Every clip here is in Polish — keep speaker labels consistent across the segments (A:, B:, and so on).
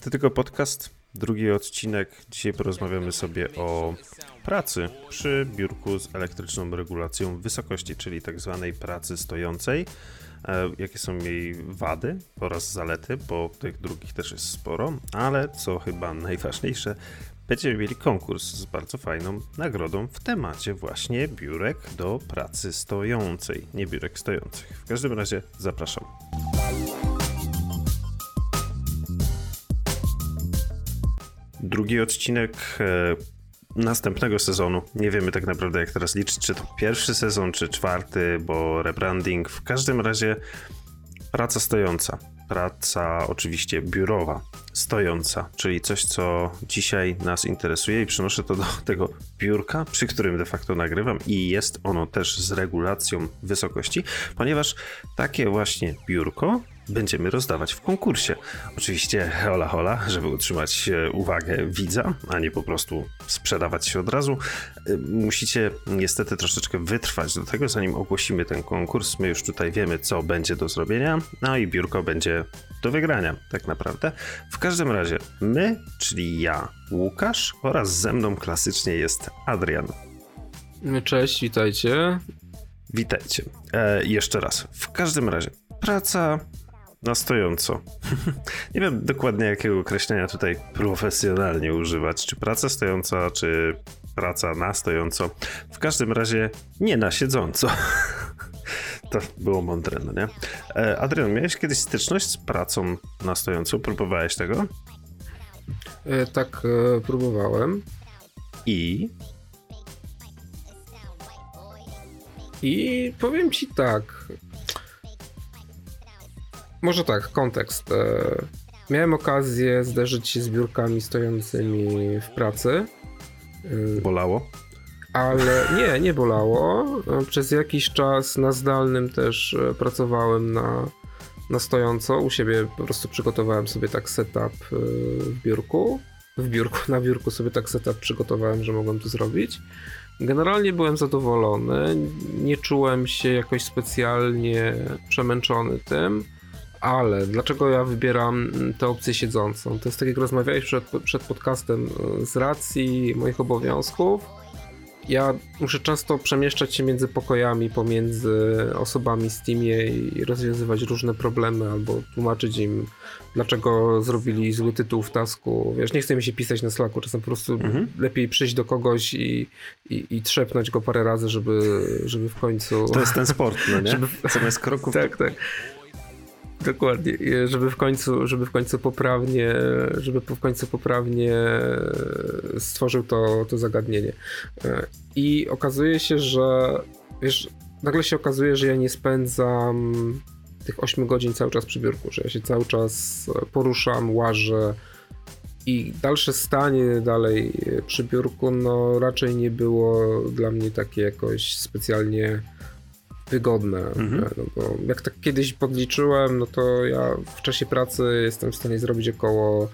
A: To tylko podcast, drugi odcinek. Dzisiaj porozmawiamy sobie o pracy przy biurku z elektryczną regulacją wysokości, czyli tak zwanej pracy stojącej. E, jakie są jej wady oraz zalety, bo tych drugich też jest sporo, ale co chyba najważniejsze, będziemy mieli konkurs z bardzo fajną nagrodą w temacie właśnie biurek do pracy stojącej, nie biurek stojących. W każdym razie zapraszam. Drugi odcinek e, następnego sezonu. Nie wiemy tak naprawdę jak teraz liczyć, czy to pierwszy sezon, czy czwarty, bo rebranding. W każdym razie praca stojąca. Praca oczywiście biurowa, stojąca, czyli coś, co dzisiaj nas interesuje i przynoszę to do tego biurka, przy którym de facto nagrywam i jest ono też z regulacją wysokości, ponieważ takie właśnie biurko będziemy rozdawać w konkursie. Oczywiście hola hola, żeby utrzymać e, uwagę widza, a nie po prostu sprzedawać się od razu. E, musicie niestety troszeczkę wytrwać do tego, zanim ogłosimy ten konkurs. My już tutaj wiemy, co będzie do zrobienia, no i biurko będzie do wygrania, tak naprawdę. W każdym razie, my, czyli ja, Łukasz oraz ze mną klasycznie jest Adrian.
B: Cześć, witajcie.
A: Witajcie. E, jeszcze raz. W każdym razie, praca na stojąco. Nie wiem dokładnie jakiego określenia tutaj profesjonalnie używać. Czy praca stojąca, czy praca na stojąco. W każdym razie nie na siedząco. To było mądre, no nie? E, Adrian, miałeś kiedyś styczność z pracą na stojąco? Próbowałeś tego?
B: E, tak, e, próbowałem.
A: I?
B: I powiem ci tak, może tak, kontekst. E, miałem okazję zderzyć się z biurkami stojącymi w pracy.
A: E, bolało?
B: Ale nie, nie bolało. E, przez jakiś czas na zdalnym też pracowałem na, na stojąco. U siebie po prostu przygotowałem sobie tak setup w biurku. W biurku, na biurku sobie tak setup przygotowałem, że mogłem to zrobić. Generalnie byłem zadowolony. Nie czułem się jakoś specjalnie przemęczony tym. Ale dlaczego ja wybieram tę opcję siedzącą? To jest tak jak rozmawiałeś przed, przed podcastem e, z racji moich obowiązków. Ja muszę często przemieszczać się między pokojami, pomiędzy osobami z teamie i rozwiązywać różne problemy albo tłumaczyć im, dlaczego zrobili zły tytuł w tasku. Wiesz, nie chcę mi się pisać na Slacku, czasem po prostu mhm. lepiej przyjść do kogoś i, i, i trzepnąć go parę razy, żeby, żeby w końcu...
A: To jest ten sport, no nie? Żeby... Zamiast kroków...
B: tak, tak. Dokładnie, żeby w końcu, żeby w końcu poprawnie, żeby w końcu poprawnie stworzył to, to zagadnienie. I okazuje się, że wiesz, nagle się okazuje, że ja nie spędzam tych 8 godzin cały czas przy biurku, że ja się cały czas poruszam, łażę i dalsze stanie dalej przy biurku, no raczej nie było dla mnie takie jakoś specjalnie wygodne. Mhm. No bo jak tak kiedyś podliczyłem, no to ja w czasie pracy jestem w stanie zrobić około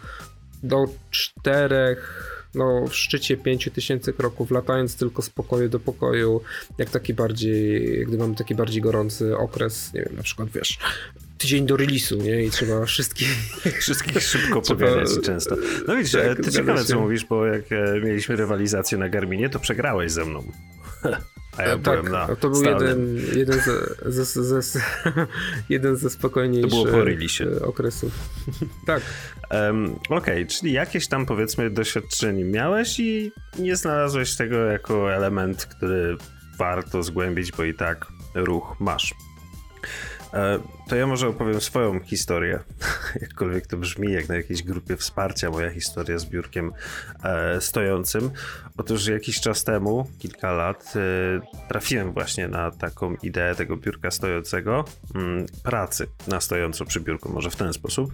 B: do czterech no w szczycie 5000 kroków, latając tylko z pokoju do pokoju, jak taki bardziej, gdy mamy taki bardziej gorący okres, nie wiem, na przykład wiesz, tydzień do release'u, nie? I trzeba wszystkich...
A: Wszystkich szybko pogadać często. No widzisz, tak, ty ciekawe co mówisz, bo jak e, mieliśmy rywalizację na Garminie, to przegrałeś ze mną. A ja
B: tak, byłem na to był jeden, jeden, ze, ze, ze, jeden ze spokojniejszych okresów. tak.
A: Um, Okej, okay, czyli jakieś tam powiedzmy doświadczenie miałeś i nie znalazłeś tego jako element, który warto zgłębić, bo i tak ruch masz. E, to ja może opowiem swoją historię, jakkolwiek to brzmi, jak na jakiejś grupie wsparcia, moja historia z biurkiem e, stojącym. Otóż jakiś czas temu, kilka lat, e, trafiłem właśnie na taką ideę tego biurka stojącego, mm, pracy na stojąco przy biurku, może w ten sposób.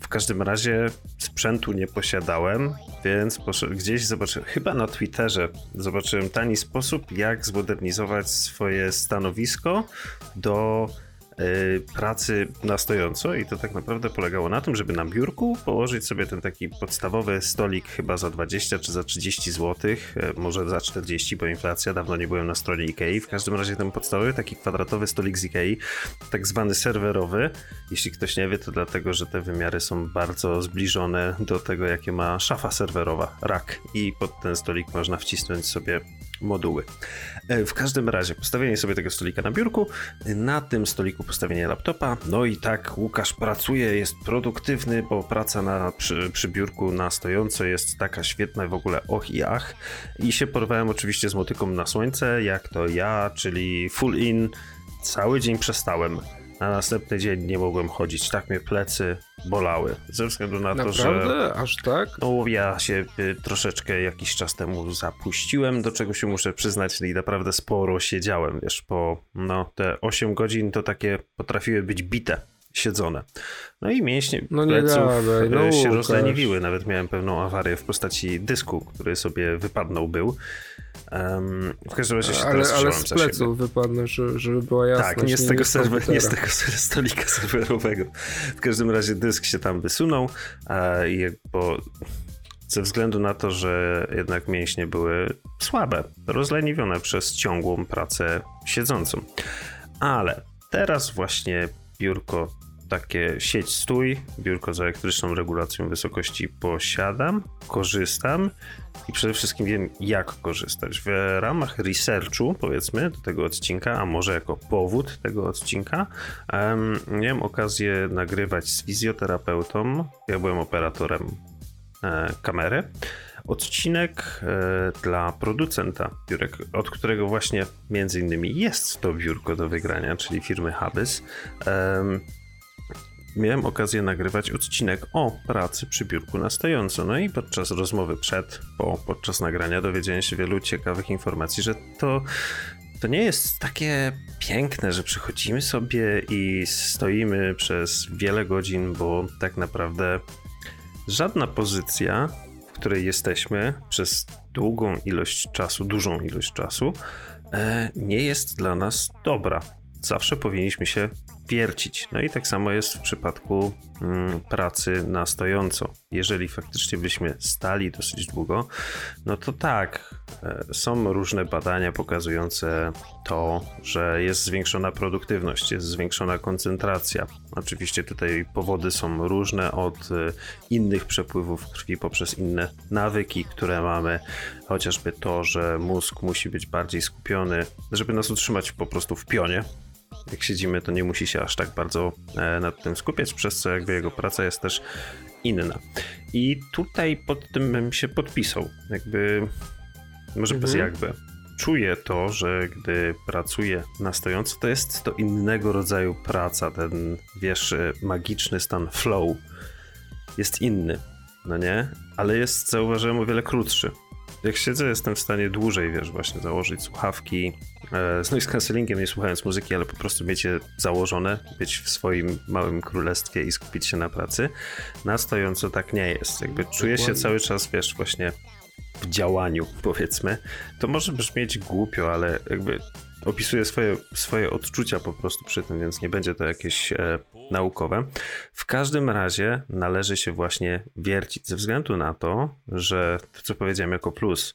A: w każdym razie sprzętu nie posiadałem, więc gdzieś zobaczyłem, chyba na Twitterze, zobaczyłem tani sposób, jak zmodernizować swoje stanowisko do pracy na stojąco i to tak naprawdę polegało na tym, żeby na biurku położyć sobie ten taki podstawowy stolik chyba za 20 czy za 30 zł, może za 40, bo inflacja, dawno nie byłem na stronie Ikei, w każdym razie ten podstawowy taki kwadratowy stolik z Ikei, tak zwany serwerowy, jeśli ktoś nie wie, to dlatego, że te wymiary są bardzo zbliżone do tego, jakie ma szafa serwerowa, rack i pod ten stolik można wcisnąć sobie moduły. E, w każdym razie, postawienie sobie tego stolika na biurku, na tym stoliku postawienie laptopa, no i tak Łukasz pracuje, jest produktywny, bo praca na, przy, przy biurku na stojąco jest taka świetna w ogóle och i ach. I się porwałem oczywiście z motyką na słońce, jak to ja, czyli full in, cały dzień przestałem. Na następny dzień nie mogłem chodzić, tak mnie plecy bolały. Ze względu na
B: Naprawdę?
A: to, że.
B: Naprawdę? Aż tak?
A: No, ja się y, troszeczkę jakiś czas temu zapuściłem, do czego się muszę przyznać, i naprawdę sporo siedziałem, wiesz, po no, te 8 godzin to takie potrafiły być bite siedzone. No i mięśnie
B: no
A: pleców
B: gadaj, no
A: się
B: Łukasz.
A: rozleniwiły. Nawet miałem pewną awarię w postaci dysku, który sobie wypadnął był. Um, w każdym razie się
B: ale,
A: teraz
B: ale z pleców wypadnę, że, żeby była jasność.
A: Tak, nie z, tego serwer, nie z tego stolika serwerowego. W każdym razie dysk się tam wysunął a, i bo ze względu na to, że jednak mięśnie były słabe, rozleniwione przez ciągłą pracę siedzącą. Ale teraz właśnie biurko takie sieć stój, biurko z elektryczną regulacją wysokości posiadam, korzystam i przede wszystkim wiem jak korzystać. W ramach researchu powiedzmy do tego odcinka, a może jako powód tego odcinka, em, miałem okazję nagrywać z fizjoterapeutą, ja byłem operatorem e, kamery, odcinek e, dla producenta biurek, od którego właśnie między innymi jest to biurko do wygrania, czyli firmy Habys. Miałem okazję nagrywać odcinek o pracy przy biurku na stojąco. No i podczas rozmowy przed, po, podczas nagrania dowiedziałem się wielu ciekawych informacji, że to, to nie jest takie piękne, że przychodzimy sobie i stoimy przez wiele godzin, bo tak naprawdę żadna pozycja, w której jesteśmy przez długą ilość czasu, dużą ilość czasu, e, nie jest dla nas dobra. Zawsze powinniśmy się wiercić. No i tak samo jest w przypadku mm, pracy na stojąco. Jeżeli faktycznie byśmy stali dosyć długo, no to tak, e, są różne badania pokazujące to, że jest zwiększona produktywność, jest zwiększona koncentracja. Oczywiście tutaj powody są różne od e, innych przepływów krwi poprzez inne nawyki, które mamy, chociażby to, że mózg musi być bardziej skupiony, żeby nas utrzymać po prostu w pionie, jak siedzimy, to nie musi się aż tak bardzo e, nad tym skupiać, przez co jakby jego praca jest też inna. I tutaj pod tym bym się podpisał. Jakby, może bez
B: Mhm.
A: jakby. Czuję to, że gdy pracuję na stojąco, to jest to innego rodzaju praca. Ten, wiesz, e, magiczny stan flow jest inny, no nie? Ale jest, zauważyłem, o wiele krótszy. Jak siedzę, jestem w stanie dłużej, wiesz, właśnie założyć słuchawki, e, z noise cancellingiem, nie słuchając muzyki, ale po prostu mieć je założone, być w swoim małym królestwie i skupić się na pracy. Na stojąco tak nie jest. Jakby czuję się cały czas, wiesz, właśnie w działaniu, powiedzmy. To może brzmieć głupio, ale jakby opisuję swoje, swoje odczucia po prostu przy tym, więc nie będzie to jakieś e, naukowe. W każdym razie należy się właśnie wiercić, ze względu na to, że to, co powiedziałem jako plus,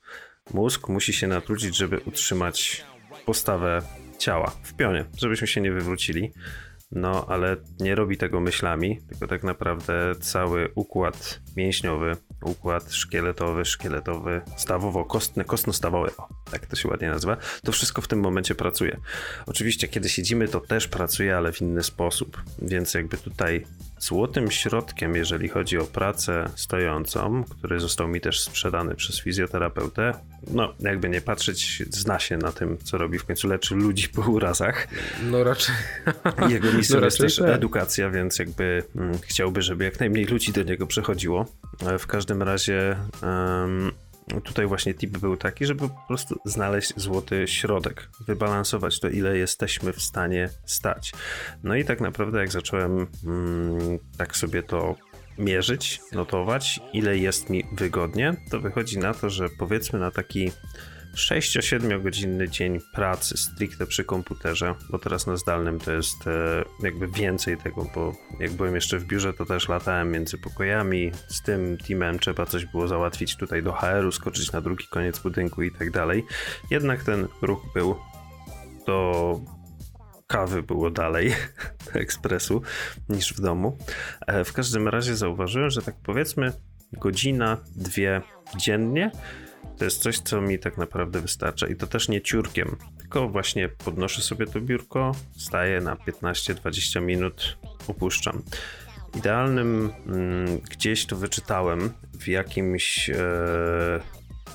A: mózg musi się natrudzić, żeby utrzymać postawę ciała w pionie, żebyśmy się nie wywrócili. No, ale nie robi tego myślami, tylko tak naprawdę cały układ mięśniowy, układ szkieletowy, szkieletowy, stawowo-kostny, kostno-stawowy, o, tak to się ładnie nazywa, to wszystko w tym momencie pracuje. Oczywiście, kiedy siedzimy, to też pracuje, ale w inny sposób, więc jakby tutaj złotym środkiem, jeżeli chodzi o pracę stojącą, który został mi też sprzedany przez fizjoterapeutę, no, jakby nie patrzeć, zna się na tym, co robi, w końcu leczy ludzi po urazach,
B: No raczej.
A: jego misją
B: No
A: jest też
B: tak.
A: edukacja, więc jakby mm, chciałby, żeby jak najmniej ludzi do niego przechodziło. E, W każdym razie em, tutaj właśnie tip był taki, żeby po prostu znaleźć złoty środek, wybalansować to, ile jesteśmy w stanie stać. No i tak naprawdę jak zacząłem mm, tak sobie to mierzyć, notować, ile jest mi wygodnie, to wychodzi na to, że powiedzmy na taki 6-7 godzinny dzień pracy stricte przy komputerze, bo teraz na zdalnym to jest e, jakby więcej tego, bo jak byłem jeszcze w biurze, to też latałem między pokojami, z tym teamem trzeba coś było załatwić tutaj do HR-u, skoczyć na drugi koniec budynku i tak dalej. Jednak ten ruch był do kawy było dalej do ekspresu niż w domu. E, w każdym razie zauważyłem, że tak powiedzmy godzina, dwie dziennie to jest coś, co mi tak naprawdę wystarcza i to też nie ciurkiem, tylko właśnie podnoszę sobie to biurko, staję na 15-20 minut, upuszczam. Idealnym mm, gdzieś to wyczytałem w jakimś e,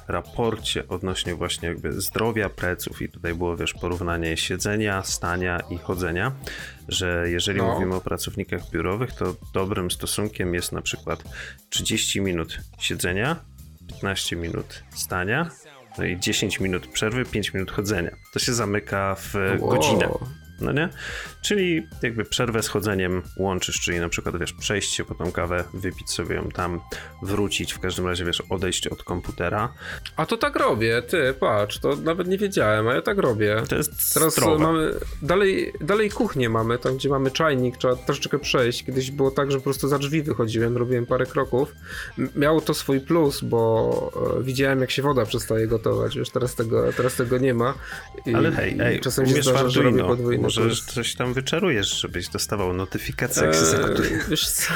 A: raporcie odnośnie właśnie jakby zdrowia pleców i tutaj było wiesz porównanie siedzenia, stania i chodzenia, że jeżeli no. mówimy o pracownikach biurowych, to dobrym stosunkiem jest na przykład 30 minut siedzenia, 15 minut stania, no i 10 minut przerwy, 5 minut chodzenia. To się zamyka w wow. godzinę no nie? Czyli jakby przerwę z chodzeniem łączysz, czyli na przykład, wiesz, przejść się po tą kawę, wypić sobie ją tam, wrócić, w każdym razie, wiesz, odejść od komputera.
B: A to tak robię, ty, patrz, to nawet nie wiedziałem, a ja tak robię.
A: To jest
B: Teraz
A: zdrowe.
B: mamy, dalej, dalej kuchnię mamy, tam gdzie mamy czajnik, trzeba troszeczkę przejść. Kiedyś było tak, że po prostu za drzwi wychodziłem, robiłem parę kroków. Miało to swój plus, bo e, widziałem, jak się woda przestaje gotować, wiesz, teraz tego, teraz tego nie ma.
A: I, Ale hej, hej, czasem się zdarza, że robię podwójne może jest... coś tam wyczarujesz, żebyś dostawał notyfikację, jak się eee,
B: Wiesz co?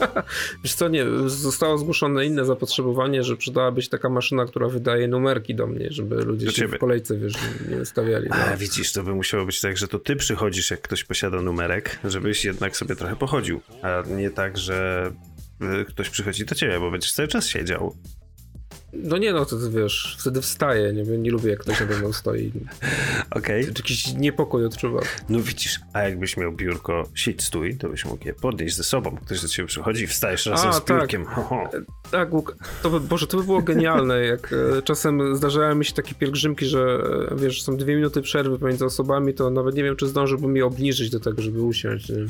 B: Wiesz co, nie, zostało zgłoszone inne zapotrzebowanie, że przydałaby się taka maszyna, która wydaje numerki do mnie, żeby ludzie do się ciebie. w kolejce, wiesz, nie stawiali. No.
A: A, widzisz, to by musiało być tak, że to ty przychodzisz, jak ktoś posiada numerek, żebyś jednak sobie trochę pochodził, a nie tak, że y, ktoś przychodzi do ciebie, bo będziesz cały czas siedział.
B: No nie no, to wiesz, wtedy wstaję, nie, nie lubię jak ktoś nade mną stoi.
A: Okej. Okay.
B: Jakiś niepokój odczuwam.
A: No widzisz, a jakbyś miał biurko siedź stój, to byś mógł je podnieść ze sobą. Ktoś do ciebie przychodzi i wstajesz razem a, z tak. biurkiem.
B: E, tak, to by, Boże, to by było genialne, jak e, czasem zdarzały mi się takie pielgrzymki, że e, wiesz, są dwie minuty przerwy pomiędzy osobami, to nawet nie wiem, czy zdążyłbym je obniżyć do tego, żeby usiąść. Nie?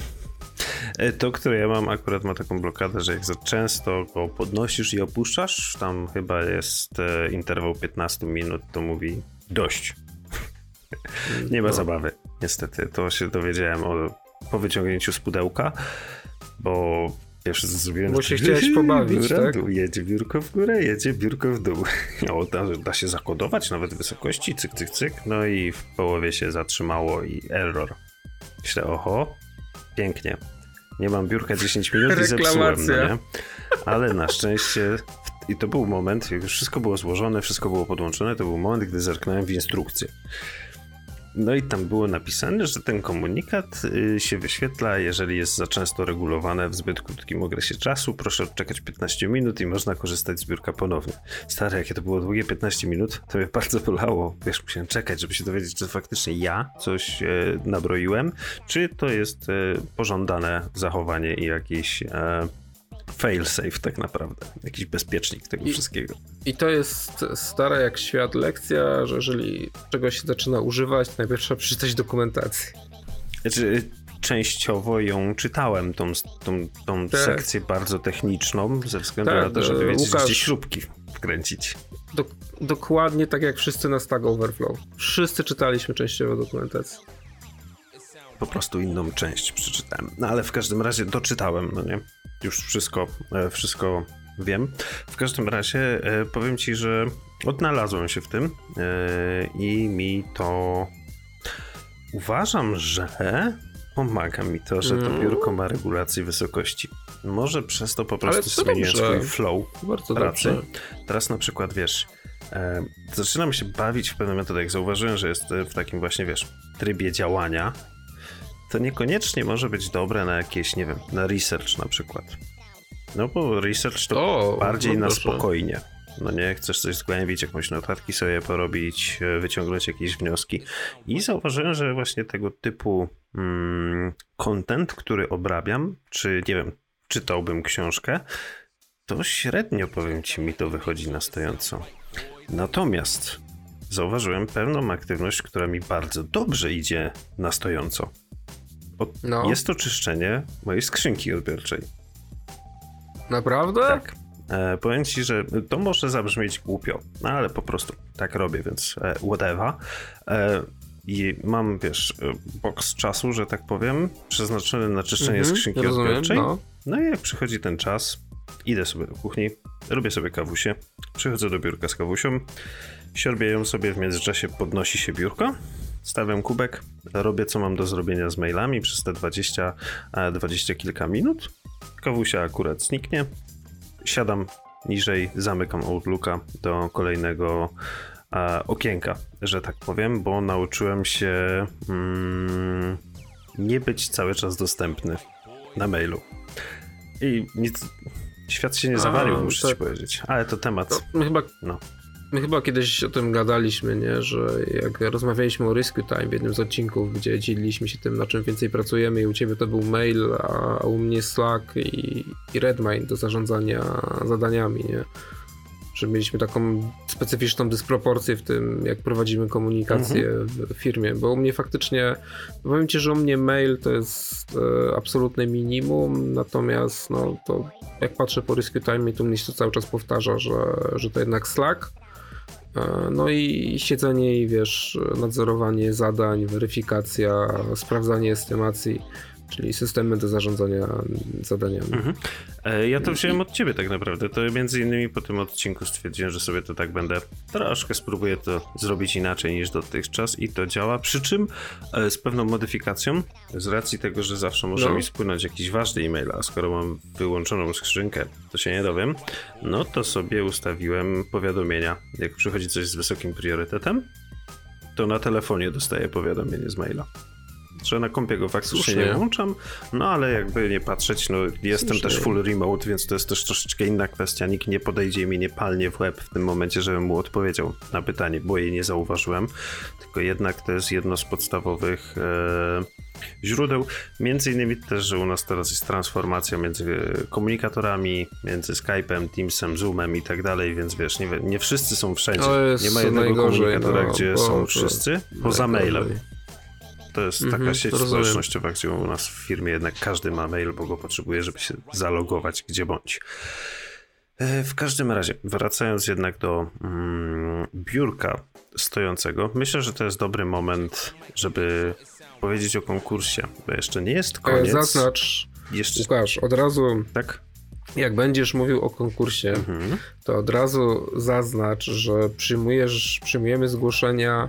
A: E, to, które ja mam, akurat ma taką blokadę, że jak za często go podnosisz i opuszczasz, tam chyba jest e, interwał 15 minut, to mówi dość. Nie ma no. zabawy, niestety. To się dowiedziałem o, po wyciągnięciu z pudełka, bo co zrobiłem...
B: Bo się chciałeś pobawić, tak?
A: Dół, jedzie biurko w górę, jedzie biurko w dół. O, da, da, się zakodować nawet wysokości, cyk, cyk, cyk. No i w połowie się zatrzymało i error. Myślę, oho, pięknie. Nie mam biurka 10 minut i zepsułem, no nie? Ale na szczęście i to był moment, jak już wszystko było złożone, wszystko było podłączone, to był moment, gdy zerknąłem w instrukcję. No i tam było napisane, że ten komunikat y, się wyświetla, jeżeli jest za często regulowane w zbyt krótkim okresie czasu. Proszę odczekać 15 minut i można korzystać z biurka ponownie. Stare, jakie to było długie 15 minut, to mnie bardzo bolało. Wiesz, musiałem czekać, żeby się dowiedzieć, czy faktycznie ja coś e, nabroiłem, czy to jest e, pożądane zachowanie i jakieś e, failsafe tak naprawdę, jakiś bezpiecznik tego I, wszystkiego.
B: I to jest stara jak świat lekcja, że jeżeli czegoś się zaczyna używać, najpierw trzeba przeczytać dokumentację.
A: Znaczy, częściowo ją czytałem, tą, tą, tą tak. sekcję bardzo techniczną, ze względu tak, na to, żeby wiedzieć, Łukasz, gdzie śrubki wkręcić.
B: Do, dokładnie tak jak wszyscy na Stack Overflow. Wszyscy czytaliśmy częściowo dokumentację.
A: Po prostu inną część przeczytałem. No ale w każdym razie doczytałem, no nie? już wszystko, e, wszystko wiem. W każdym razie e, powiem ci, że odnalazłem się w tym e, i mi to uważam, że pomaga mi to, że to mm. biurko ma regulację wysokości. Może przez to po prostu zmieniłem swój flow Bardzo pracy. Dobrze. Teraz na przykład, wiesz, zaczynam się bawić w pewnym momencie, jak zauważyłem, że jest w takim właśnie, wiesz, trybie działania, to niekoniecznie może być dobre na jakieś, nie wiem, na research na przykład. No bo research to o, bardziej no na spokojnie. No nie, chcesz coś zgłębić, jakąś notatki sobie porobić, e, wyciągnąć jakieś wnioski. I zauważyłem, że właśnie tego typu mm, content, który obrabiam, czy nie wiem, czytałbym książkę, to średnio, powiem ci, mi to wychodzi na stojąco. Natomiast zauważyłem pewną aktywność, która mi bardzo dobrze idzie na stojąco. No. Jest to czyszczenie mojej skrzynki odbiorczej.
B: Naprawdę?
A: Tak. E, powiem ci, że to może zabrzmieć głupio, no ale po prostu tak robię, więc e, whatever. E, i mam, wiesz, e, boks czasu, że tak powiem, przeznaczony na czyszczenie mhm, skrzynki rozumiem, odbiorczej. No. no i jak przychodzi ten czas, idę sobie do kuchni, robię sobie kawusie, przychodzę do biurka z kawusią, siorbię ją sobie, w międzyczasie podnosi się biurko, stawiam kubek, robię co mam do zrobienia z mailami przez te 20, 20 kilka minut. Kawusia akurat zniknie, siadam niżej, zamykam Outlooka do kolejnego e, okienka, że tak powiem, bo nauczyłem się mm, nie być cały czas dostępny na mailu. I nic, świat się nie zawalił, muszę tak. ci powiedzieć. Ale to temat.
B: To chyba, no. My chyba kiedyś o tym gadaliśmy, nie? że jak rozmawialiśmy o Rescue Time w jednym z odcinków, gdzie dzieliliśmy się tym, na czym więcej pracujemy i u ciebie to był mail, a u mnie Slack i, i Redmine do zarządzania zadaniami, nie? Że mieliśmy taką specyficzną dysproporcję w tym, jak prowadzimy komunikację mhm. w firmie, bo u mnie faktycznie, powiem ci, że u mnie mail to jest e, absolutne minimum, natomiast no to jak patrzę po Rescue Time, to mnie się to cały czas powtarza, że, że to jednak Slack, no i siedzenie i wiesz, nadzorowanie zadań, weryfikacja, sprawdzanie estymacji czyli systemy do zarządzania zadaniami. Mhm.
A: E, ja to wziąłem od ciebie tak naprawdę. To między innymi po tym odcinku stwierdziłem, że sobie to tak będę troszkę spróbuję to zrobić inaczej niż dotychczas i to działa. Przy czym e, z pewną modyfikacją, z racji tego, że zawsze może no. mi spłynąć jakiś ważny e-mail, a skoro mam wyłączoną skrzynkę, to się nie dowiem, no to sobie ustawiłem powiadomienia. Jak przychodzi coś z wysokim priorytetem, to na telefonie dostaję powiadomienie z maila że na kompie go faktycznie nie włączam, no ale jakby nie patrzeć, no jestem Słusznie. też full remote, więc to jest też troszeczkę inna kwestia. Nikt nie podejdzie mi nie palnie w łeb w tym momencie, żebym mu odpowiedział na pytanie, bo jej nie zauważyłem. Tylko jednak to jest jedno z podstawowych e, źródeł. Między innymi też, że u nas teraz jest transformacja między komunikatorami, między Skype'em, Teamsem, Zoomem i tak dalej, więc wiesz, nie, nie wszyscy są wszędzie. Nie ma jednego komunikatora, no, gdzie są wszyscy, poza mailem. To jest taka mhm, sieć rozumiem. społecznościowa, gdzie u nas w firmie jednak każdy ma mail, bo go potrzebuje, żeby się zalogować gdzie bądź. E, w każdym razie, wracając jednak do mm, biurka stojącego, myślę, że to jest dobry moment, żeby powiedzieć o konkursie, bo jeszcze nie jest e, koniec.
B: Zaznacz, jeszcze... Łukasz, od razu tak? jak będziesz mówił o konkursie, mhm. to od razu zaznacz, że przyjmujesz, przyjmujemy zgłoszenia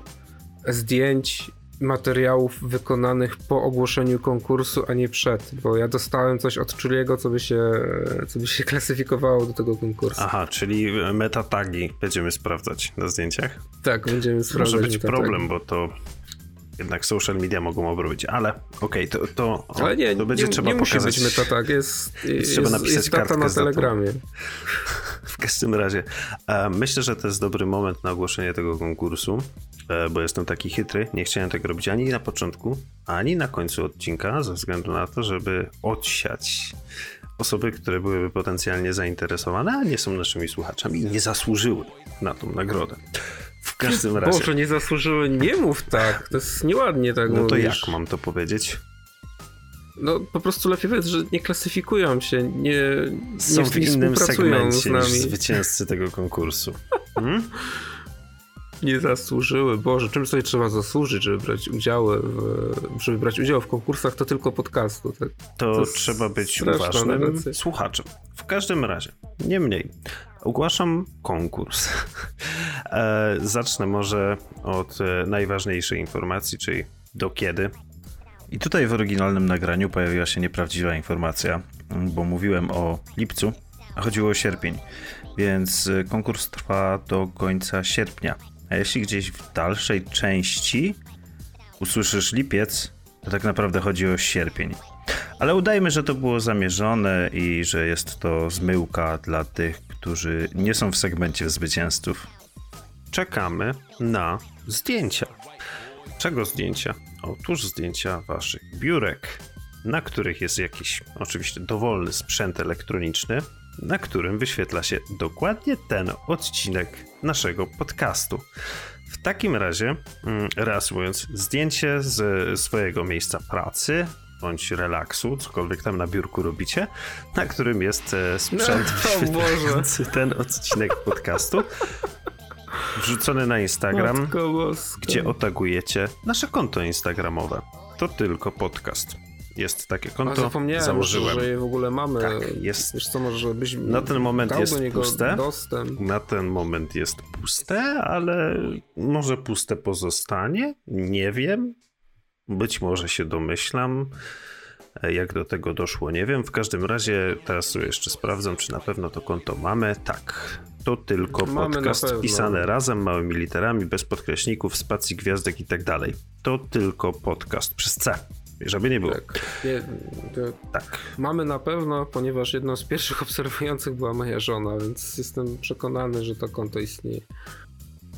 B: zdjęć materiałów wykonanych po ogłoszeniu konkursu, a nie przed, bo ja dostałem coś od Czuliego, co by się, co by się klasyfikowało do tego konkursu.
A: Aha, czyli metatagi będziemy sprawdzać na zdjęciach?
B: Tak, będziemy sprawdzać.
A: Może być problem, bo to jednak social media mogą obrobić, ale okej, okay, to, to,
B: ale nie,
A: to będzie
B: nie,
A: trzeba
B: nie
A: pokazać.
B: musi być metatag, jest, jest, trzeba napisać jest na telegramie.
A: W każdym razie, e, myślę, że to jest dobry moment na ogłoszenie tego konkursu, bo jestem taki chytry, nie chciałem tego robić ani na początku, ani na końcu odcinka, ze względu na to, żeby odsiać osoby, które byłyby potencjalnie zainteresowane, a nie są naszymi słuchaczami i nie zasłużyły na tą nagrodę. W każdym razie.
B: Boże, nie zasłużyły, nie mów tak, to jest nieładnie tak
A: No
B: to
A: jak mam to powiedzieć?
B: No po prostu lepiej powiedzieć, że nie klasyfikują się, nie,
A: Są nie w innym segmencie z nami. niż zwycięzcy tego konkursu. Hmm?
B: Nie zasłużyły. Boże, czym sobie trzeba zasłużyć, żeby brać udział w, żeby brać udział w konkursach, to tylko podcastu. Tak?
A: To, to trzeba być uważnym słuchaczem. W każdym razie, niemniej, ogłaszam konkurs. e, zacznę może od e, najważniejszej informacji, czyli do kiedy. I tutaj w oryginalnym nagraniu pojawiła się nieprawdziwa informacja, bo mówiłem o lipcu, a chodziło o sierpień, więc e, konkurs trwa do końca sierpnia. A jeśli gdzieś w dalszej części usłyszysz lipiec, to tak naprawdę chodzi o sierpień. Ale udajmy, że to było zamierzone i że jest to zmyłka dla tych, którzy nie są w segmencie zwycięzców. Czekamy na zdjęcia. Czego zdjęcia? Otóż zdjęcia waszych biurek, na których jest jakiś oczywiście dowolny sprzęt elektroniczny, na którym wyświetla się dokładnie ten odcinek naszego podcastu. W takim razie, mm, reasumując, zdjęcie z swojego miejsca pracy, bądź relaksu, cokolwiek tam na biurku robicie, na którym jest e, sprzęt
B: No,
A: ten odcinek podcastu. Wrzucony na Instagram, gdzie otagujecie nasze konto instagramowe. To tylko podcast. Jest takie
B: A
A: konto,
B: zapomniałem,
A: założyłem.
B: że je w ogóle mamy.
A: Tak, jest.
B: Wiesz co, może byś
A: Na ten moment jest puste.
B: dostęp.
A: Na ten moment jest puste, ale może puste pozostanie? Nie wiem. Być może się domyślam. E, Jak do tego doszło, nie wiem. W każdym razie teraz sobie jeszcze sprawdzam, czy na pewno to konto mamy. Tak. To tylko
B: Mamy
A: podcast pisane razem, małymi literami, bez podkreśników, spacji, gwiazdek i tak dalej. To tylko podcast przez C. Żeby nie było.
B: Tak. Nie,
A: Tak.
B: mamy na pewno, ponieważ jedną z pierwszych obserwujących była moja żona, więc jestem przekonany, że to konto istnieje.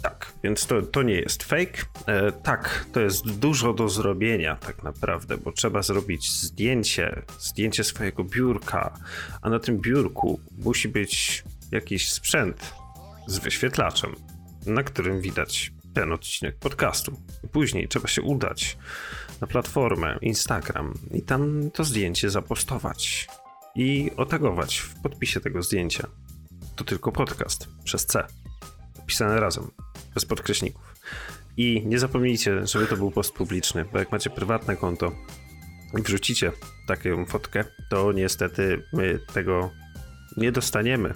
A: Tak, więc to, to nie jest fake. E, tak, to jest dużo do zrobienia tak naprawdę, bo trzeba zrobić zdjęcie, zdjęcie swojego biurka, a na tym biurku musi być jakiś sprzęt z wyświetlaczem, na którym widać ten odcinek podcastu. Później trzeba się udać na platformę Instagram i tam to zdjęcie zapostować i otagować w podpisie tego zdjęcia. To tylko podcast przez C pisane razem, bez podkreśników. I nie zapomnijcie, żeby to był post publiczny, bo jak macie prywatne konto i wrzucicie taką fotkę, to niestety my tego nie dostaniemy.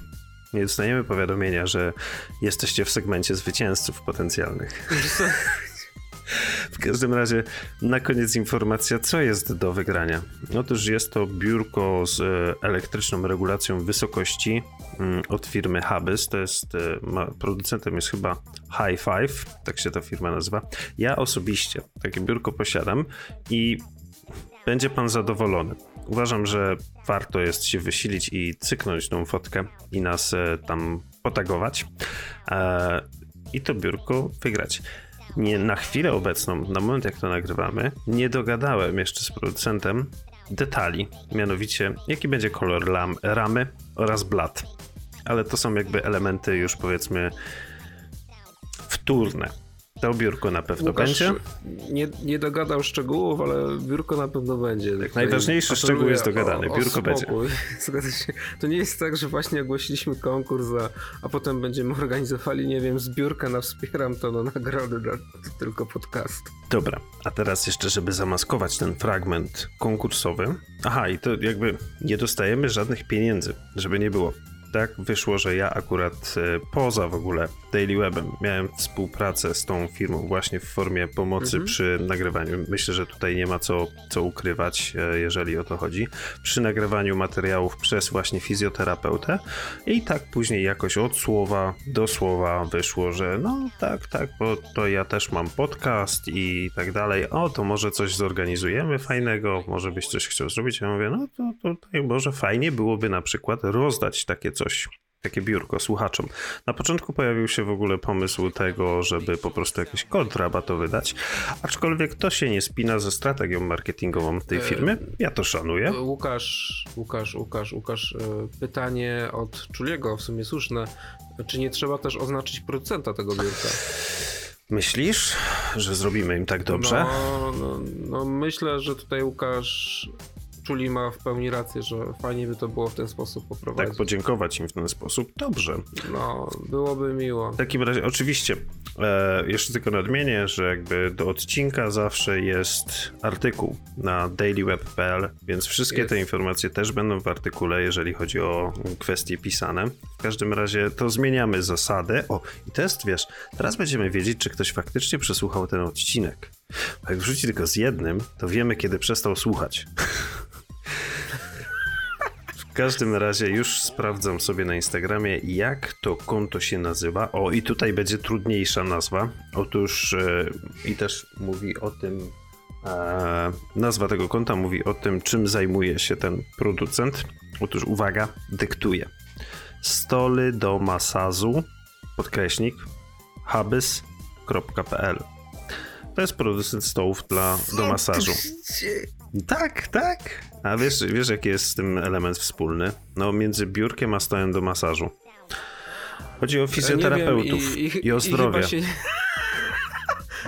A: Nie dostaniemy powiadomienia, że jesteście w segmencie zwycięzców potencjalnych. W każdym razie, na koniec informacja, co jest do wygrania. Otóż jest to biurko z e, elektryczną regulacją wysokości mm, od firmy Hubis. To jest, e, producentem jest chyba High Five, tak się ta firma nazywa. Ja osobiście takie biurko posiadam i będzie pan zadowolony. Uważam, że warto jest się wysilić i cyknąć tą fotkę i nas e, tam potagować i to biurko wygrać. Nie, na chwilę obecną, na moment jak to nagrywamy, nie dogadałem jeszcze z producentem detali, mianowicie jaki będzie kolor lam, ramy oraz blat. Ale to są jakby elementy już powiedzmy wtórne. To biurko na pewno
B: Łukasz
A: będzie.
B: Nie, nie dogadał szczegółów, ale biurko na pewno będzie. Tutaj
A: najważniejszy szczegół jest dogadany.
B: o
A: Biurko będzie.
B: Zgadza się. To nie jest tak, że właśnie ogłosiliśmy konkurs, a, a potem będziemy organizowali, nie wiem, zbiórkę na Wspieram to na nagrody dla tylko podcast.
A: Dobra, a teraz jeszcze, żeby zamaskować ten fragment konkursowy. Aha, i to jakby nie dostajemy żadnych pieniędzy, żeby nie było. Tak wyszło, że ja akurat e, poza w ogóle Daily Webem miałem współpracę z tą firmą właśnie w formie pomocy przy nagrywaniu. Myślę, że tutaj nie ma co, co ukrywać, e, jeżeli o to chodzi. Przy nagrywaniu materiałów przez właśnie fizjoterapeutę i tak później jakoś od słowa do słowa wyszło, że no tak, tak, bo to ja też mam podcast i tak dalej. O, to może coś zorganizujemy fajnego, może byś coś chciał zrobić. Ja mówię, no to tutaj może fajnie byłoby na przykład rozdać takie coś. Takie biurko słuchaczom. Na początku pojawił się w ogóle pomysł tego, żeby po prostu jakiś kod rabatowy dać, aczkolwiek to się nie spina ze strategią marketingową tej firmy. Ja to szanuję.
B: Łukasz, Łukasz, Łukasz, Łukasz, e, pytanie od Czuliego, w sumie słuszne. Czy nie trzeba też oznaczyć producenta tego biurka?
A: Myślisz, że zrobimy im tak dobrze?
B: No, no, no myślę, że tutaj Łukasz Czuli ma w pełni rację, że fajnie by to było w ten sposób
A: tak,
B: poprowadzić.
A: podziękować im w ten sposób. Dobrze.
B: No, byłoby miło.
A: W takim razie, oczywiście, e, jeszcze tylko nadmienię, że jakby do odcinka zawsze jest artykuł na dailyweb.pl, więc wszystkie
B: Jest.
A: te informacje też będą w artykule, jeżeli chodzi o kwestie pisane. W każdym razie to zmieniamy zasadę. O, i test, wiesz, teraz będziemy wiedzieć, czy ktoś faktycznie przesłuchał ten odcinek. Bo jak wrzuci tylko z jednym, to wiemy, kiedy przestał słuchać. Każdym razie już sprawdzam sobie na Instagramie, jak to konto się nazywa. O, i tutaj będzie trudniejsza nazwa. Otóż e, i też mówi o tym. E, nazwa tego konta mówi o tym, czym zajmuje się ten producent. Otóż uwaga, dyktuje. Stoly do masażu, podkreśnik, hubys.pl. To jest producent stołów dla, do masażu. Tak, tak. A wiesz, wiesz, jaki jest z tym element wspólny? No, między biurkiem a stołem do masażu. Chodzi o fizjoterapeutów
B: wiem,
A: i, o zdrowie.
B: chyba się...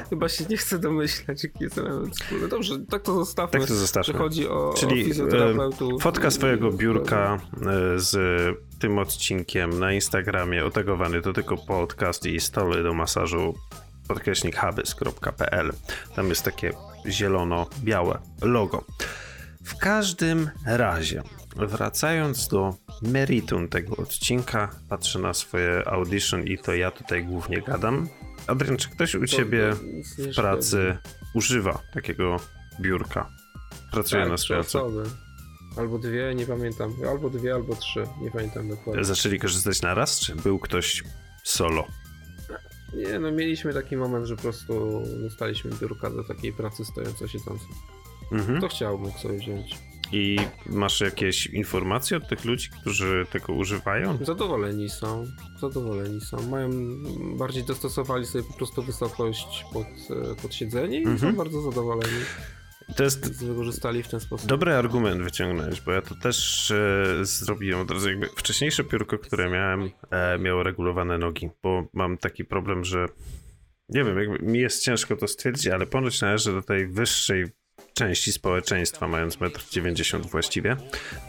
B: Chyba się nie chcę domyślać, jaki jest element wspólny. Dobrze, tak to zostawmy.
A: Tak to zostawmy.
B: Chodzi o,
A: Czyli
B: o fizjoterapeutów.
A: fotka swojego biurka e, z tym odcinkiem na Instagramie otagowany to tylko podcast i stoły do masażu podkreśnik habys.pl. Tam jest takie zielono-białe logo. W każdym razie, wracając do meritum tego odcinka, patrzę na swoje audition i to ja tutaj głównie gadam. Adrian, czy ktoś u ciebie w pracy używa takiego biurka? Pracuje
B: tak,
A: na swojej.
B: Albo dwie, nie pamiętam. Albo dwie, albo trzy, nie pamiętam dokładnie.
A: Zaczęli korzystać na raz, czy był ktoś solo?
B: Nie, no mieliśmy taki moment, że po prostu dostaliśmy biurka do takiej pracy stojąco siedząco. Mhm. Kto chciał, mógł sobie wziąć.
A: I masz jakieś informacje od tych ludzi, którzy tego używają?
B: Zadowoleni są, zadowoleni są. Mają, bardziej dostosowali sobie po prostu wysokość pod, e, pod siedzenie i mhm. są bardzo zadowoleni. To jest wykorzystali w ten sposób.
A: Dobry argument wyciągnąć, bo ja to też e, zrobiłem od razu. Jakby wcześniejsze piórko, które miałem, e, miało regulowane nogi, bo mam taki problem, że nie wiem, jakby mi jest ciężko to stwierdzić, ale ponoć należy do tej wyższej części społeczeństwa, mając 1,90 m właściwie.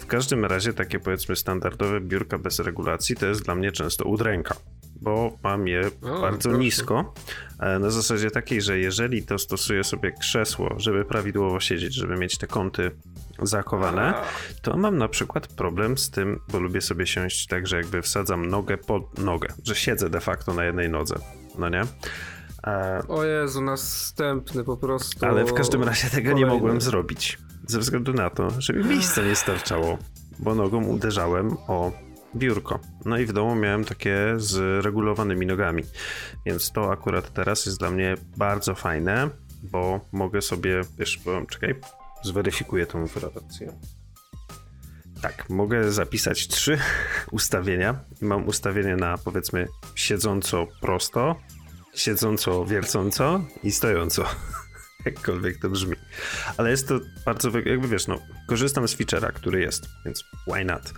A: W każdym razie takie powiedzmy standardowe biurka bez regulacji to jest dla mnie często udręka bo mam je o, bardzo proszę. nisko. E, na zasadzie takiej, że jeżeli to stosuję sobie krzesło, żeby prawidłowo siedzieć, żeby mieć te kąty zachowane, to mam na przykład problem z tym, bo lubię sobie siąść tak, że jakby wsadzam nogę pod nogę, że siedzę de facto na jednej nodze. No nie?
B: E, o Jezu, następny po prostu.
A: Ale w każdym razie tego Kolejny. nie mogłem zrobić. Ze względu na to, że mi miejsca nie starczało, bo nogą uderzałem o biurko. No i w domu miałem takie z regulowanymi nogami. Więc to akurat teraz jest dla mnie bardzo fajne, bo mogę sobie, wiesz, bo, czekaj, zweryfikuję tą informację. Tak, mogę zapisać trzy ustawienia. Mam ustawienie na powiedzmy siedząco prosto, siedząco wiercąco i stojąco. Jakkolwiek to brzmi. Ale jest to bardzo, jakby wiesz, no, korzystam z feature'a, który jest, więc why not?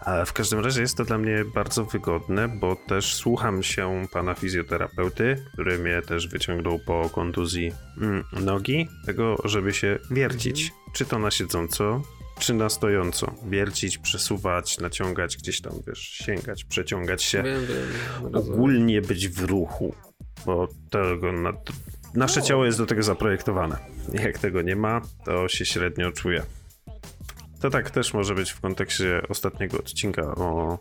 A: A w każdym razie jest to dla mnie bardzo wygodne, bo też słucham się pana fizjoterapeuty, który mnie też wyciągnął po kontuzji mm, nogi, tego, żeby się wiercić. Mhm. Czy to na siedząco, czy na stojąco. Wiercić, przesuwać, naciągać gdzieś tam, wiesz, sięgać, przeciągać się. Wiem, wiem, Ogólnie być w ruchu, bo tego na, nasze ciało jest do tego zaprojektowane. Jak tego nie ma, to się średnio czuje. To tak też może być w kontekście ostatniego odcinka o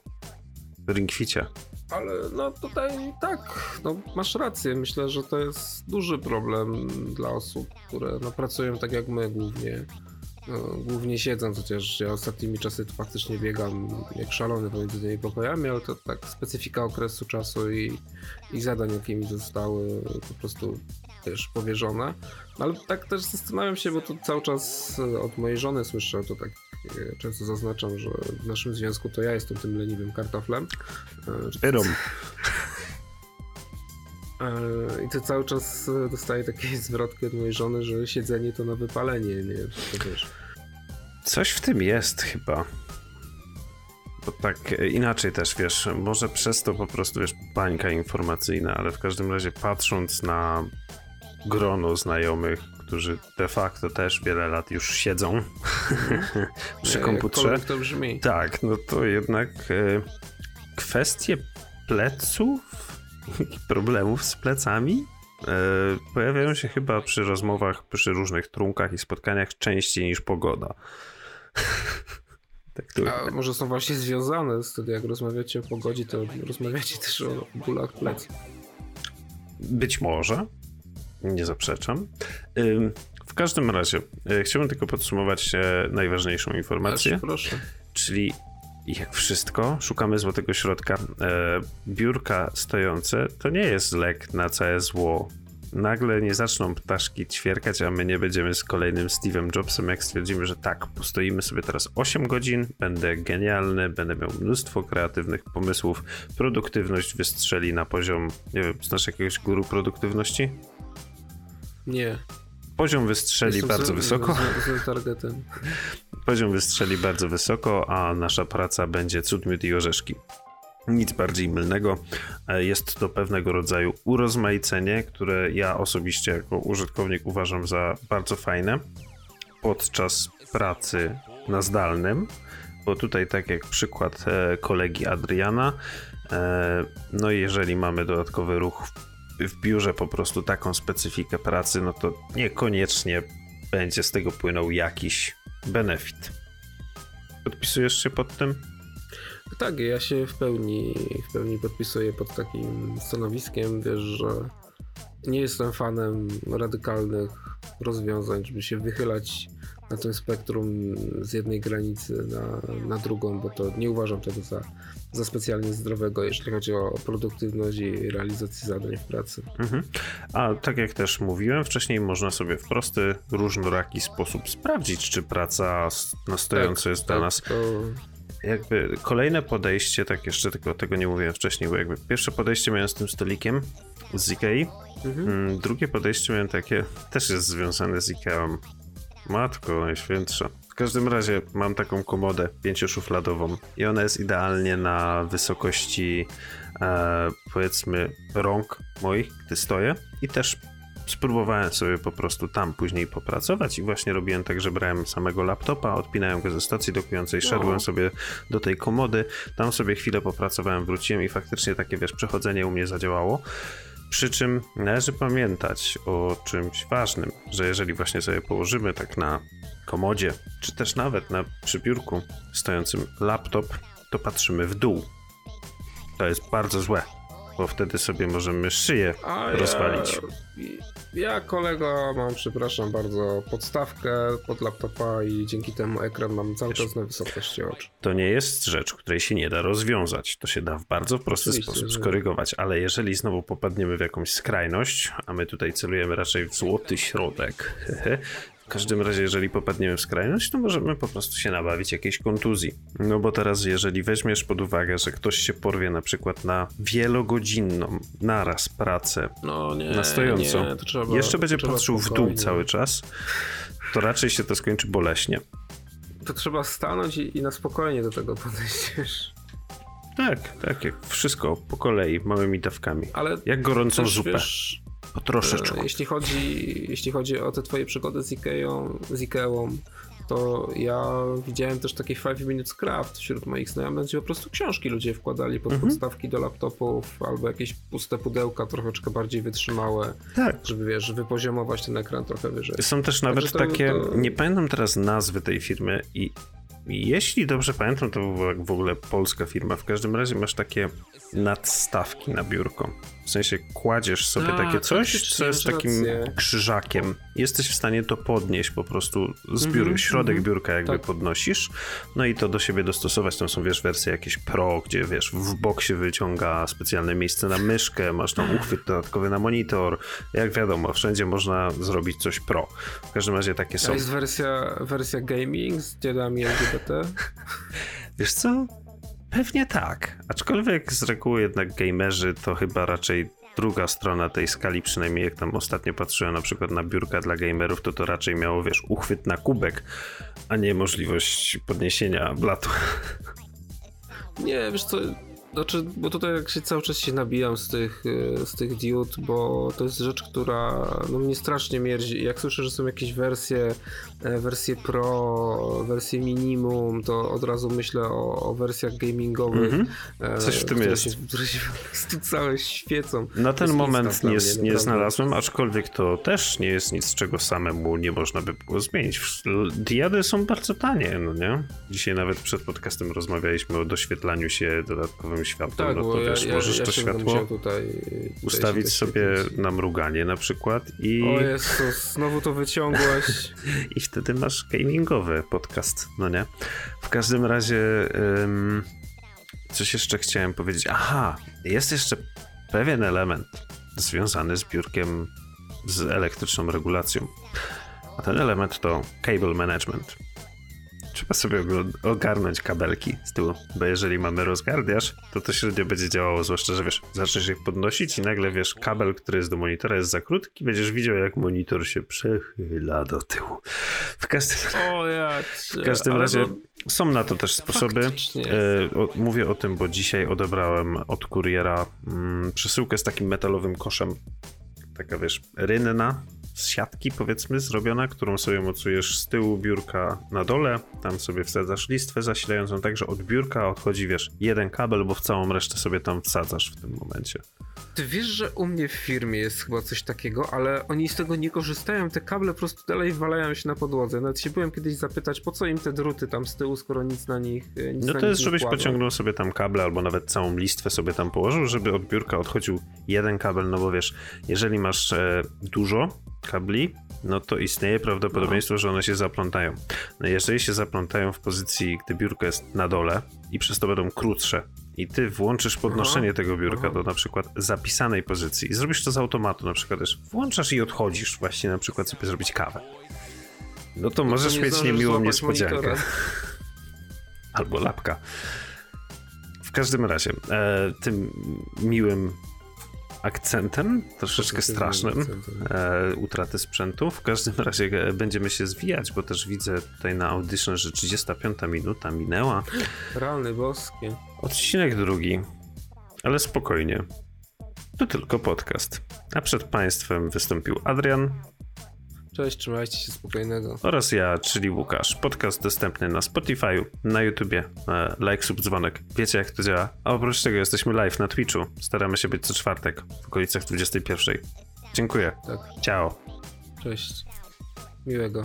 A: ringficie.
B: Ale no tutaj tak, no masz rację. Myślę, że to jest duży problem dla osób, które no, pracują tak jak my głównie no, głównie siedząc, chociaż ja ostatnimi czasy to faktycznie biegam jak szalony pomiędzy tymi pokojami, ale to tak specyfika okresu czasu i, i zadań, jakie mi zostały po prostu też powierzone. No, ale tak też zastanawiam się, bo to cały czas od mojej żony słyszę, to tak e, często zaznaczam, że w naszym związku to ja jestem tym leniwym kartoflem.
A: Erom.
B: I to cały czas dostaję takie zwrotki od mojej żony, że siedzenie to na wypalenie, nie? To wiesz.
A: Coś w tym jest chyba. Bo tak inaczej też, wiesz, może przez to po prostu, wiesz, bańka informacyjna, ale w każdym razie patrząc na grono znajomych, którzy de facto też wiele lat już siedzą przy komputerze.
B: to brzmi.
A: Tak, no to jednak e, kwestie pleców problemów z plecami e, pojawiają się chyba przy rozmowach, przy różnych trunkach i spotkaniach częściej niż pogoda.
B: tak. A może są właśnie związane z tym, jak rozmawiacie o pogodzie, to rozmawiacie też o bólach plecy.
A: Być może. Nie zaprzeczam. W każdym razie, e, chciałbym tylko podsumować najważniejszą informację.
B: proszę.
A: Czyli jak wszystko, szukamy złotego środka. E, biurka stojące to nie jest lek na całe zło. Nagle nie zaczną ptaszki ćwierkać, a my nie będziemy z kolejnym Steve'em Jobsem, jak stwierdzimy, że tak, postoimy sobie teraz 8 godzin, będę genialny, będę miał mnóstwo kreatywnych pomysłów, produktywność wystrzeli na poziom, nie wiem, znasz jakiegoś guru produktywności?
B: Nie.
A: Poziom wystrzeli Jestem bardzo z, wysoko.
B: Z, z targetem.
A: Poziom wystrzeli bardzo wysoko, a nasza praca będzie cud, miód i orzeszki. Nic bardziej mylnego. E, jest to pewnego rodzaju urozmaicenie, które ja osobiście jako użytkownik uważam za bardzo fajne podczas pracy na zdalnym, bo tutaj tak jak przykład e, kolegi Adriana, e, no jeżeli mamy dodatkowy ruch w biurze, po prostu taką specyfikę pracy, no to niekoniecznie będzie z tego płynął jakiś benefit. Podpisujesz się pod tym?
B: Tak, ja się w pełni, w pełni podpisuję pod takim stanowiskiem, wiesz, że nie jestem fanem radykalnych rozwiązań, żeby się wychylać na tym spektrum z jednej granicy na, na drugą, bo to nie uważam tego za, za specjalnie zdrowego, jeśli chodzi o produktywność i realizację zadań w pracy. Mhm.
A: A tak jak też mówiłem wcześniej, można sobie w prosty, różnoraki sposób sprawdzić, czy praca na stojąco tak, jest tak, dla nas. To jakby kolejne podejście, tak jeszcze tylko tego nie mówiłem wcześniej, bo jakby pierwsze podejście miałem z tym stolikiem z Ikei, mhm. Mm, drugie podejście miałem takie, też jest związane z Ikeą. Matko najświętsza. W każdym razie mam taką komodę pięcioszufladową i ona jest idealnie na wysokości e, powiedzmy rąk moich, gdy stoję i też spróbowałem sobie po prostu tam później popracować i właśnie robiłem tak, że brałem samego laptopa, odpinałem go ze stacji dokującej, no. szedłem sobie do tej komody, tam sobie chwilę popracowałem, wróciłem i faktycznie takie, wiesz, przechodzenie u mnie zadziałało. Przy czym należy pamiętać o czymś ważnym, że jeżeli właśnie sobie położymy tak na komodzie, czy też nawet na przybiórku stojącym laptop, to patrzymy w dół. To jest bardzo złe bo wtedy sobie możemy szyję A rozwalić.
B: Ja, ja kolego mam, przepraszam bardzo, podstawkę pod laptopa i dzięki temu ekran mam cały czas na wysokości oczu.
A: To nie jest rzecz, której się nie da rozwiązać. To się da w bardzo prosty Oczywiście, sposób skorygować, ale jeżeli znowu popadniemy w jakąś skrajność, a my tutaj celujemy raczej w złoty środek, W każdym razie, jeżeli popadniemy w skrajność, to możemy po prostu się nabawić jakiejś kontuzji. No bo teraz, jeżeli weźmiesz pod uwagę, że ktoś się porwie na przykład na wielogodzinną naraz pracę no nie, na stojąco, nie, trzeba, jeszcze będzie patrzył w dół cały czas, to raczej się to skończy boleśnie.
B: To trzeba stanąć i, i na spokojnie do tego podejść.
A: Tak, tak, jak wszystko po kolei, małymi dawkami. Ale jak gorącą zupę. Wiesz, po troszeczkę.
B: E, jeśli chodzi, jeśli chodzi o te twoje przygody z Ikeą, z Ikeą, to ja widziałem też taki 5 Minutes Craft wśród moich znajomych, gdzie po prostu książki ludzie wkładali pod mhm. podstawki do laptopów albo jakieś puste pudełka troszeczkę bardziej wytrzymałe, tak. żeby wiesz, wypoziomować ten ekran trochę wyżej.
A: Są też nawet to, takie, to... nie pamiętam teraz nazwy tej firmy i jeśli dobrze pamiętam, to była w ogóle polska firma. W każdym razie masz takie nadstawki na biurko. W sensie kładziesz sobie A, takie coś, co jest takim krzyżakiem. Jesteś w stanie to podnieść po prostu z biur, mm -hmm, środek mm -hmm. biurka jakby tak. podnosisz, no i to do siebie dostosować. Tam są, wiesz, wersje jakieś pro, gdzie, wiesz, w bok się wyciąga specjalne miejsce na myszkę, masz tam uchwyt dodatkowy na monitor. Jak wiadomo, wszędzie można zrobić coś pro. W każdym razie takie są. A
B: jest wersja, wersja gaming z dziadami LGBT?
A: Wiesz co? Pewnie tak. Aczkolwiek z reguły jednak gamerzy to chyba raczej druga strona tej skali, przynajmniej jak tam ostatnio patrzyłem na przykład na biurka dla gamerów, to to raczej miało, wiesz, uchwyt na kubek, a nie możliwość podniesienia blatu.
B: Nie, wiesz co, znaczy, bo tutaj jak się cały czas się nabijam z tych, e, z tych diod, bo to jest rzecz, która no, mnie strasznie mierzi. Jak słyszę, że są jakieś wersje, e, wersje pro, wersje minimum, to od razu myślę o, o wersjach gamingowych. Mm
A: -hmm. Coś w tym jest.
B: Się, które się po prostu całe świecą.
A: Na ten moment nie, mnie, nie znalazłem, aczkolwiek to też nie jest nic, czego samemu nie można by było zmienić. Diady są bardzo tanie, no nie? Dzisiaj nawet przed podcastem rozmawialiśmy o doświetlaniu się dodatkowym światło, tak, no to wiesz, ja, możesz ja, to światło tutaj, tutaj ustawić sobie na mruganie na przykład i...
B: O Jezus, znowu to wyciągłeś.
A: I wtedy masz gamingowy podcast, no nie? W każdym razie um, coś jeszcze chciałem powiedzieć. Aha, jest jeszcze pewien element związany z biurkiem z elektryczną regulacją. A ten element to cable management trzeba sobie ogarnąć kabelki z tyłu, bo jeżeli mamy rozgardiasz, to to średnio będzie działało, zwłaszcza, że wiesz, zaczniesz ich podnosić i nagle wiesz, kabel, który jest do monitora jest za krótki, będziesz widział, jak monitor się przechyla do tyłu. W każdym,
B: o, ja
A: w każdym razie są na to też sposoby. E, o, mówię o tym, bo dzisiaj odebrałem od kuriera mm, przesyłkę z takim metalowym koszem. Taka wiesz, rynna, z siatki powiedzmy zrobiona, którą sobie mocujesz z tyłu biurka na dole, tam sobie wsadzasz listwę zasilającą, także od biurka odchodzi, wiesz, jeden kabel, bo w całą resztę sobie tam wsadzasz w tym momencie.
B: Ty wiesz, że u mnie w firmie jest chyba coś takiego, ale oni z tego nie korzystają, te kable po prostu dalej walają się na podłodze. Nawet się byłem kiedyś zapytać, po co im te druty tam z tyłu, skoro nic na nich e, nic
A: No to jest, żebyś pociągnął sobie tam kable, albo nawet całą listwę sobie tam położył, żeby od biurka odchodził jeden kabel, no bo wiesz, jeżeli masz e, dużo kabli, no to istnieje prawdopodobieństwo, no. że one się zaplątają. No jeżeli się zaplątają w pozycji, gdy biurko jest na dole i przez to będą krótsze i ty włączysz podnoszenie Aha. tego biurka Aha. do na przykład zapisanej pozycji i zrobisz to z automatu, na przykład też włączasz i odchodzisz właśnie na przykład sobie zrobić kawę. No to no możesz to nie mieć niemiłą niespodziankę. Monitora. Albo lapka. W każdym razie, e, tym miłym akcentem, troszeczkę strasznym, e, utraty sprzętu. W każdym razie e, będziemy się zwijać, bo też widzę tutaj na audition, że 35 minuta minęła.
B: Realny boskie.
A: Odcinek drugi, ale spokojnie. To tylko podcast. A przed Państwem wystąpił Adrian.
B: Cześć, trzymajcie się spokojnego.
A: Oraz ja, czyli Łukasz. Podcast dostępny na Spotify, na YouTubie. E, like, sub, dzwonek. Wiecie jak to działa. A oprócz tego jesteśmy live na Twitchu. Staramy się być co czwartek w okolicach 21. Dziękuję. Tak. Ciao.
B: Cześć. Miłego.